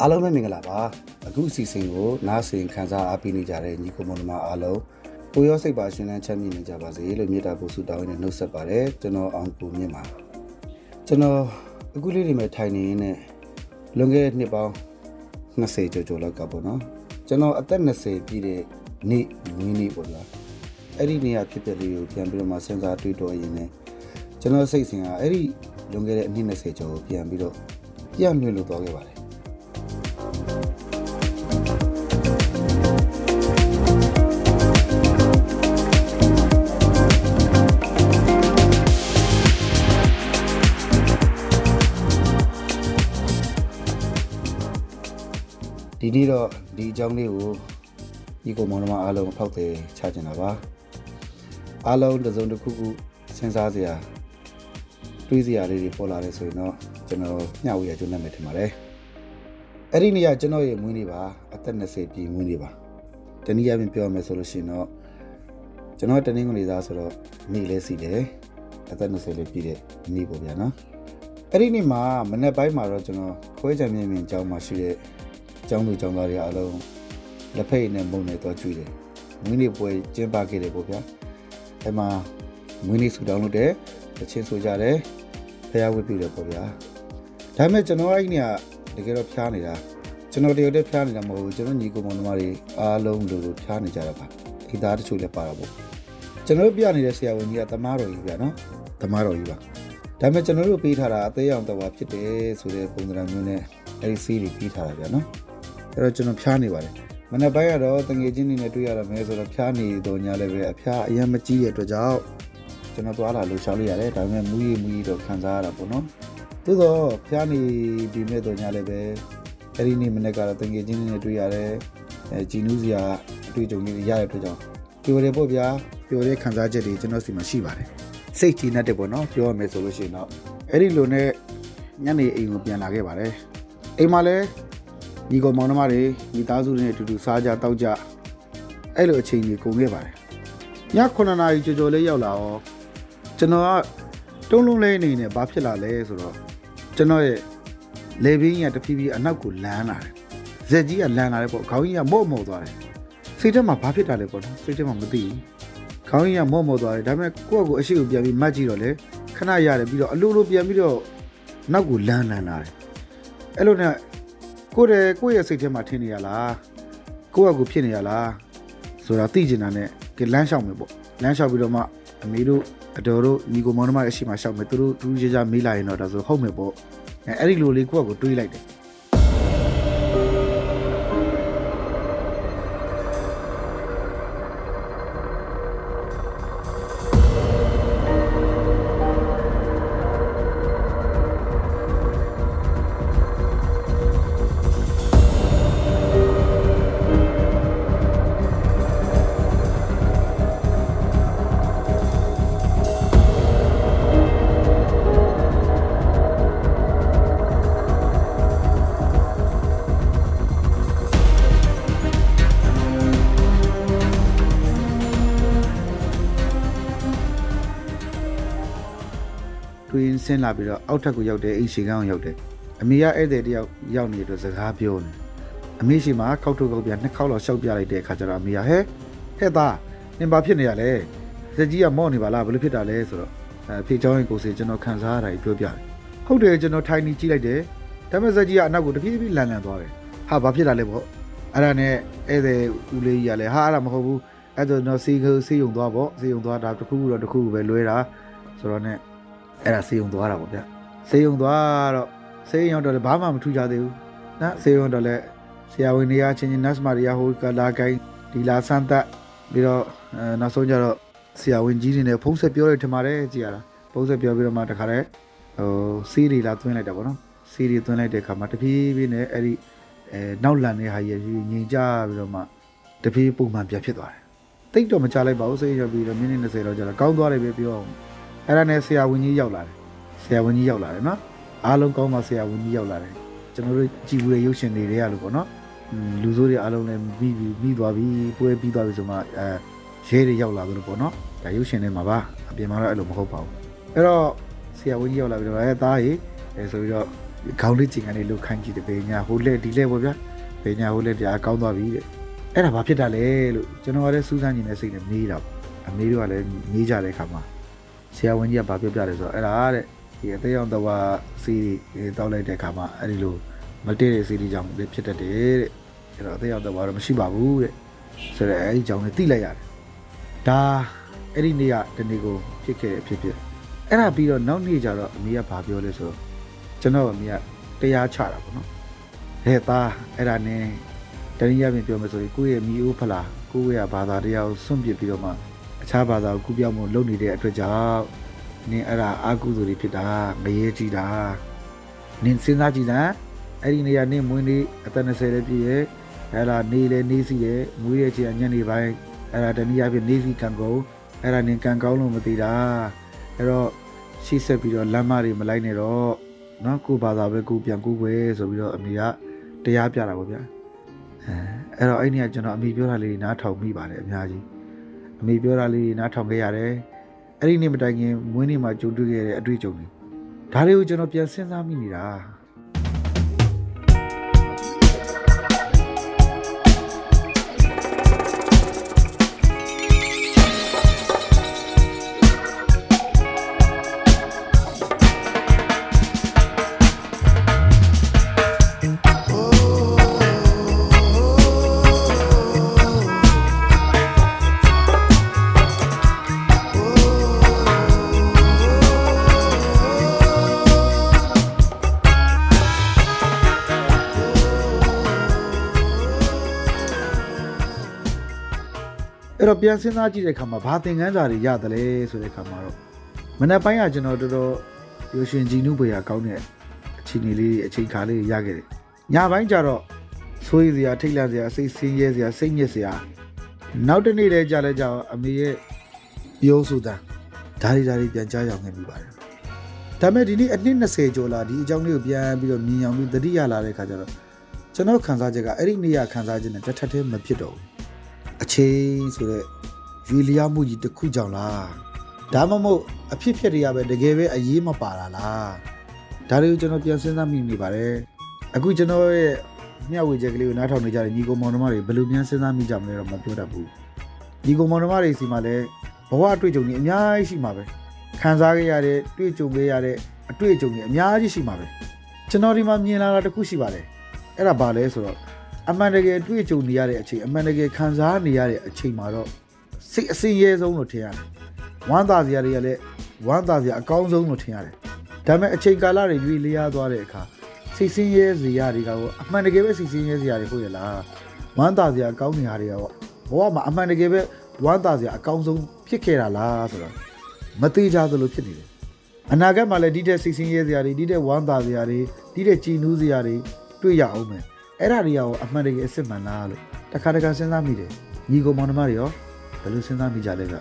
အားလုံးပဲမင်္ဂလာပါအခုအစီအစဉ်ကိုနားဆင်ခံစားအားပေးနေကြတဲ့ညီကိုမောင်နှမအားလုံးကိုရောစိတ်ပါရှင်လန်းချမ်းမြေ့နေကြပါစေလို့မေတ္တာပို့ဆုတောင်းရင်းနဲ့နှုတ်ဆက်ပါတယ်ကျွန်တော်အောင်ကိုမြင့်ပါကျွန်တော်အခုလေးတွေမဲ့ထိုင်နေရင်းနဲ့လွန်ခဲ့တဲ့နှစ်ပေါင်း20ကျော်ကျော်လောက်ကပေါ့နော်ကျွန်တော်အသက်20ပြည့်တဲ့နေ့မွေးနေ့ပေါ့လားအဲ့ဒီနေ့ကဖြစ်တဲ့လေးကိုပြန်ပြီးတော့မှစဉ်းစားတွေးတောရင်းနဲ့ကျွန်တော်စိတ်စဉ်ကအဲ့ဒီလွန်ခဲ့တဲ့အနှစ်20ကျော်ကိုပြန်ပြီးတော့ပြန်လွှင့်လို့သွားခဲ့ပါတယ် ဒီနေ့တော့ဒီအကြောင်းလေးကိုညီကောင်မောင်နှမအားလုံးဖောက်တယ်ချကြတာပါအားလုံးတစ်စုံတစ်ခုခုစဉ်းစားစရာတွေးစရာလေးတွေပေါ်လာတယ်ဆိုရင်တော့ကျွန်တော်မျှဝေရကျွမ်းနိုင်မယ်ထင်ပါတယ်အဲ့ဒီနေ့ကကျွန်တော်ရဲ့မွေးနေ့ပါအသက်20ပြည့်မွေးနေ့ပါတနည်းအားဖြင့်ပြောရမယ်ဆိုလို့ရှိရင်တော့ကျွန်တော်တနင်္ဂနွေသားဆိုတော့နေ့လဲစီတယ်အသက်20လေးပြည့်တဲ့နေ့ပေါ့ဗျာနော်အဲ့ဒီနေ့မှာမနေ့ပိုင်းမှာတော့ကျွန်တော်ခွဲချံမြင့်မြင့်အကြောင်းမှာရှိတဲ့ ကျောင်းသူကျောင်းသားတွေအားလုံးလက်ဖက်ရည်နဲ့မုံနဲ့တော့ကျွေးတယ်။မွေးနေ့ပွဲကျင်းပခဲ့တယ်ပေါ့ဗျာ။အဲမှာမွေးနေ့ဆူတောင်းလုပ်တယ်။တချင်းဆိုကြတယ်။ဖျားဝတ်ပြုတယ်ပေါ့ဗျာ။ဒါပေမဲ့ကျွန်တော်အဲ့ဒီနေ့ကတကယ်တော့ဖျားနေတာကျွန်တော်တယောက်တည်းဖျားနေတာမဟုတ်ဘူးကျွန်တော်ညီကိုမောင်နှမတွေအားလုံးလိုလိုဖျားနေကြတာပါ။ဒီသားတချို့လည်းပါတာပေါ့။ကျွန်တော်ပြနေတဲ့ဆရာဝန်ကြီးကတမားတော်ကြီးဗျာနော်။တမားတော်ကြီးပါ။ဒါပေမဲ့ကျွန်တော်တို့ပေးထားတာအသေးအောင်တော့ဖြစ်တယ်ဆိုတဲ့ပုံစံမျိုးနဲ့အဲဒီစီးတွေပေးထားတာဗျာနော်။ အဲ့တော့ကျွန်တော်ဖျားနေပါတယ်မနေ့ပိုင်းကတော့တငယ်ချင်းတွေနဲ့တွေ့ရတော့မယ်ဆိုတော့ဖျားနေတော့ညာလည်းပဲအဖျားအရင်မကြီးတဲ့အတွက်ကြောင့်ကျွန်တော်သွားလာလှူရှားလိုက်ရတယ်ဒါပေမဲ့မူရီမူရီတော့ခံစားရတာပေါ့နော်သို့တော့ဖျားနေဒီမဲ့တော့ညာလည်းပဲအဲ့ဒီနေ့မနေ့ကတော့တငယ်ချင်းတွေနဲ့တွေ့ရတယ်အဲဂျီနူးစီယာအတွေ့အကြုံလေးတွေရတဲ့အတွက်ကြောင့်ပြောတယ်ပေါ့ဗျာပြောတဲ့ခံစားချက်တွေကျွန်တော်စီမှာရှိပါတယ်စိတ်ကြည်နေတယ်ပေါ့နော်ပြောရမယ်ဆိုလို့ရှိရင်တော့အဲ့ဒီလိုနဲ့ညနေအိမ်ကိုပြန်လာခဲ့ပါတယ်အိမ်မှာလည်း ညီကောင်မောင်နှမတွေမိသားစုတွေနဲ့အတူတူစားကြတောက်ကြအဲ့လိုအချိန်ကြီးကုန်ခဲ့ပါတယ်ည9နာရီကြော်ကြော်လေးရောက်လာတော့ကျွန်တော်ကတုံးလုံးလေးအနေနဲ့ဘာဖြစ်လာလဲဆိုတော့ကျွန်တော်ရဲ့လေဘင်းကြီးကတဖြည်းဖြည်းအနောက်ကိုလန်းလာတယ်ဇက်ကြီးကလန်းလာတယ်ပေါ့ခေါင်းကြီးကမော့မော့သွားတယ်စိတ်ထဲမှာဘာဖြစ်တာလဲပေါ့နော်စိတ်ထဲမှာမသိဘူးခေါင်းကြီးကမော့မော့သွားတယ်ဒါပေမဲ့ကိုယ့်အကိုအရှိကိုပြန်ပြီးမတ်ကြည့်တော့လေခဏရတယ်ပြီးတော့အလိုလိုပြန်ပြီးတော့နောက်ကိုလန်းလန်းလာတယ်အဲ့လိုနဲ့ ကိုယ်ရဲ့ကိုယ့်ရဲ့စိတ်ထဲမှာထင်နေရလားကိုယ့်အကူဖြစ်နေရလားဆိုတာသိကျင်တာနဲ့ကလမ်းလျှောက်မယ်ပေါ့လမ်းလျှောက်ပြီးတော့မှအမေတို့အတော်တို့ညီကိုမောင်နှမရဲ့အရှိမလျှောက်မယ်သူတို့တူးကြကြမေးလာရင်တော့ဒါဆိုဟုတ်မယ်ပေါ့အဲအဲ့ဒီလိုလေးကိုယ့်အကူတွေးလိုက်တယ် တွင်ဆင်းလာပြီးတော့အောက်ထပ်ကိုရောက်တယ်အိမ်ရှိကန်းကိုရောက်တယ်အမေကဧည့်သည်တယောက်ရောက်နေတဲ့အတွက်စကားပြောနေအမေရှိမှာခောက်ထုတ်ကောက်ပြနှစ်ခေါက်လောက်ရှောက်ပြလိုက်တဲ့အခါကျတော့အမေကဟဲဟဲ့သားနင်ဘာဖြစ်နေရလဲဇက်ကြီးကမော့နေပါလားဘယ်လိုဖြစ်တာလဲဆိုတော့အဲဖေချောင်းရင်ကိုစီကျွန်တော်ခံစားရတာကြီးပြောပြတယ်ဟုတ်တယ်ကျွန်တော်ထိုင်နေကြည့်လိုက်တယ်ဒါပေမဲ့ဇက်ကြီးကအနောက်ကိုတဖြည်းဖြည်းလန်လန်သွားတယ်ဟာဘာဖြစ်လာလဲပေါ့အဲ့ဒါနဲ့ဧည့်သည်ဦးလေးကြီးကလည်းဟာအဲ့ဒါမဟုတ်ဘူးအဲ့ဒါတော့စီကိုစီယုံသွားပေါ့စီယုံသွားတာတစ်ခုခုတော့တစ်ခုခုပဲလွဲတာဆိုတော့ ਨੇ အဲ့ဒါစေယုံသွားတာပေါ့ဗျစေယုံသွားတော့စေယုံတော့လည်းဘာမှမထူးကြသေးဘူးနော်စေယုံတော့လည်းဆရာဝန်တွေကချင်းချင်းနတ်မာရီယာဟိုကလာကိုင်းဒီလာဆန်သက်ပြီးတော့အဲနောက်ဆုံးကျတော့ဆရာဝန်ကြီးတွေနဲ့ဖုန်းဆက်ပြောရထင်ပါတယ်ကြည်ရတာဖုန်းဆက်ပြောပြီးတော့မှတခါတည်းဟိုစီးတွေလာသွင်းလိုက်တာပေါ့နော်စီးတွေသွင်းလိုက်တဲ့အခါမှာတဖြည်းဖြည်းနဲ့အဲ့ဒီအဲနောက်လန်တဲ့ဟာကြီးငြိမ်ကြပြီးတော့မှတဖြည်းပုံမှန်ပြန်ဖြစ်သွားတယ်တိတ်တော့မချလိုက်ပါဘူးစေရပြီးတော့မိနစ်20လောက်ကြာတော့ကောင်းသွားတယ်ပဲပြောအောင် အဲ့ဒါနဲ့ဆရာဝန်ကြီးရောက်လာတယ်ဆရာဝန်ကြီးရောက်လာတယ်နော်အားလုံးကောင်းပါဆရာဝန်ကြီးရောက်လာတယ်ကျွန်တော်တို့ကြည်ဘူးတဲ့ရုပ်ရှင်တွေတွေကလို့ပေါ့နော်อืมလူဆိုးတွေအားလုံးလည်းပြီးပြီးပြီးသွားပြီပွဲပြီးသွားပြီဆိုမှအဲရဲတွေရောက်လာသလိုပေါ့နော်ဒါရုပ်ရှင်ထဲမှာပါအပြင်မှာတော့အဲ့လိုမဟုတ်ပါဘူးအဲ့တော့ဆရာဝန်ကြီးရောက်လာပြီးတော့အဲသားကြီးအဲဆိုပြီးတော့ခေါင်းလေးကျင်ကနေလို့ခိုင်းကြည့်တယ်ဘေညာဟိုလက်ဒီလက်ပေါ့ဗျာဘေညာဟိုလက်တရားကောင်းသွားပြီတဲ့အဲ့ဒါဘာဖြစ်တာလဲလို့ကျွန်တော်ကလည်းစူးစမ်းနေတဲ့စိတ်နဲ့မေးတာပေါ့အမေတို့ကလည်းမေးကြတဲ့အခါမှာ ဆရာဝန်ကြီးကဘာပြောပြလဲဆိုတော့အဲ့ဒါတဲ့ဒီအသေးအောင်တော့စီးတောက်လိုက်တဲ့အခါမှာအဲ့ဒီလိုမတည့်တဲ့စီးဒီကြောင့်လည်းဖြစ်တတ်တယ်တဲ့အဲ့တော့အသေးအောင်တော့တော့မရှိပါဘူးတဲ့ဆိုတော့အဲ့ဒီကြောင့်လည်းသိလိုက်ရတယ်ဒါအဲ့ဒီနေ့ကတနေ့ကိုဖြစ်ခဲ့တဲ့ဖြစ်ဖြစ်အဲ့ဒါပြီးတော့နောက်နေ့ကျတော့အမေကဘာပြောလဲဆိုတော့ကျွန်တော်အမေကတရားချတာပေါ့နော်ဟဲ့သားအဲ့ဒါနဲ့တနည်းအားဖြင့်ပြောမယ်ဆိုရင်ကိုယ့်ရဲ့မိအိုးဖလားကိုယ့်ရဲ့ဘာသာတရားကိုစွန့်ပစ်ပြီးတော့မှ အခြားဘာသာကိုကူပြောင်းမှုလုပ်နေတဲ့အတွက်ကြောင့်နင်အဲ့ဒါအာကုသိုလ်တွေဖြစ်တာငရဲကြည့်တာနင်စဉ်းစားကြည့်စမ်းအဲ့ဒီနေရာနင်မွေးနေအသက်20လည်းပြည့်ရဲ့အဲ့ဒါနေလေနေစီရဲ့မွေးရဲ့ချိန်ညနေပိုင်းအဲ့ဒါတနည်းအားဖြင့်နေစီကံကုန်အဲ့ဒါနင်ကံကောင်းလို့မသိတာအဲ့တော့ရှိဆက်ပြီးတော့လမ်းမတွေမလိုက်နဲ့တော့နော်ကိုဘာသာပဲကိုပြန်ကိုွယ်ဆိုပြီးတော့အမေကတရားပြတာပေါ့ဗျာအဲအဲ့တော့အဲ့ဒီကကျွန်တော်အမေပြောတာလေးနားထောင်မိပါတယ်အများကြီး အမေပြောတာလေးနားထောင်ခဲ့ရတယ်အဲ့ဒီနေ့မတိုင်ခင်မွေးနေ့မှာကြုံတွေ့ခဲ့တဲ့အတွေ့အကြုံတွေဒါတွေကိုကျွန်တော်ပြန်စဉ်းစားမိနေတာ အဲ့တော့ပြန်စဉ်းစားကြည့်တဲ့အခါမှာဘာသင်ခန်းစာတွေရတယ်လဲဆိုတဲ့အခါမှာတော့မနက်ပိုင်းကကျွန်တော်တော်တော်ရုပ်ရှင်ကြည်နုပွေရကောင်းတဲ့အခြေအနေလေးတွေအချိန်ခါလေးတွေရခဲ့တယ်။ညပိုင်းကျတော့ဆိုးရစရာထိတ်လန့်စရာစိတ်ဆင်းရဲစရာစိတ်ညစ်စရာနောက်တစ်နေ့လည်းကြာလဲကြာအမေရဲ့ပြောဆိုတာဒါတွေဒါတွေပြန်ကြားရောက်နေပြီပါတယ်။ဒါပေမဲ့ဒီနေ့အနှစ်20ကျော်လာဒီအကြောင်းလေးကိုပြန်ပြီးတော့မြင်အောင်ပြီးသတိရလာတဲ့ခါကျတော့ကျွန်တော်ခံစားချက်ကအဲ့ဒီနေ့ကခံစားချက်နဲ့တစ်ထပ်တည်းမဖြစ်တော့ဘူး။ အချိန်ဆိုတော့ရွေလျားမှုကြီးတစ်ခုကြောင့်လားဒါမှမဟုတ်အဖြစ်ဖြစ်တွေကပဲတကယ်ပဲအရေးမပါတာလားဒါတွေကိုကျွန်တော်ပြန်စဉ်းစားမိနေပါတယ်အခုကျွန်တော်ရဲ့မျှဝေချက်ကလေးကိုနားထောင်နေကြတဲ့ညီကောင်မောင်နှမတွေဘယ်လိုပြန်စဉ်းစားမိကြမလဲတော့မပြောတတ်ဘူးညီကောင်မောင်နှမတွေစီမှာလည်းဘဝအတွေ့အကြုံတွေအများကြီးရှိမှာပဲခံစားခဲ့ရတဲ့တွေ့ကြုံခဲ့ရတဲ့အတွေ့အကြုံတွေအများကြီးရှိမှာပဲကျွန်တော်ဒီမှာမြင်လာတာတစ်ခုရှိပါတယ်အဲ့ဒါဘာလဲဆိုတော့ အမှန်တကယ်တွေ့ကြုံနေရတဲ့အချိန်အမှန်တကယ်ခံစားနေရတဲ့အချိန်မှာတော့စိတ်အစင်ရဲဆုံးလို့ထင်ရတယ်။ဝမ်းသာစရာတွေကလည်းဝမ်းသာစရာအကောင်းဆုံးလို့ထင်ရတယ်။ဒါပေမဲ့အချိန်ကာလတွေရွေးလျားသွားတဲ့အခါစိတ်ဆင်းရဲစရာတွေကတော့အမှန်တကယ်ပဲစိတ်ဆင်းရဲစရာတွေဟုတ်ရလား။ဝမ်းသာစရာအကောင်းနေရာတွေကတော့ဘဝမှာအမှန်တကယ်ပဲဝမ်းသာစရာအကောင်းဆုံးဖြစ်ခဲ့တာလားဆိုတော့မသေးကြသလိုဖြစ်နေတယ်။အနာဂတ်မှာလည်းဒီတဲ့စိတ်ဆင်းရဲစရာတွေဒီတဲ့ဝမ်းသာစရာတွေဒီတဲ့ကြည်နူးစရာတွေတွေ့ရအောင်မယ်။ အဲ့ဒါတွေရောအမှန်တကယ်အစ်စ်မှန်လားလို့တခါတခါစဉ်းစားမိတယ်ညီကောင်မောင်နှမတွေရောဘယ်လိုစဉ်းစားမိကြလဲက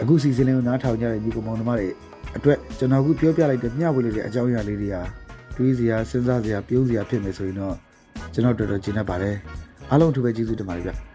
အခုစီစဉ်လေးကိုနားထောင်ကြတဲ့ညီကောင်မောင်နှမတွေအတွက်ကျွန်တော်အခုပြောပြလိုက်တဲ့မျှဝေလေးတဲ့အကြောင်းအရာလေးတွေဟာတွေးစရာစဉ်းစားစရာပြုံးစရာဖြစ်မယ်ဆိုရင်တော့ကျွန်တော်တော်တော်ကျေနပ်ပါတယ်အားလုံးအထူးပဲကျေးဇူးတင်ပါတယ်ဗျ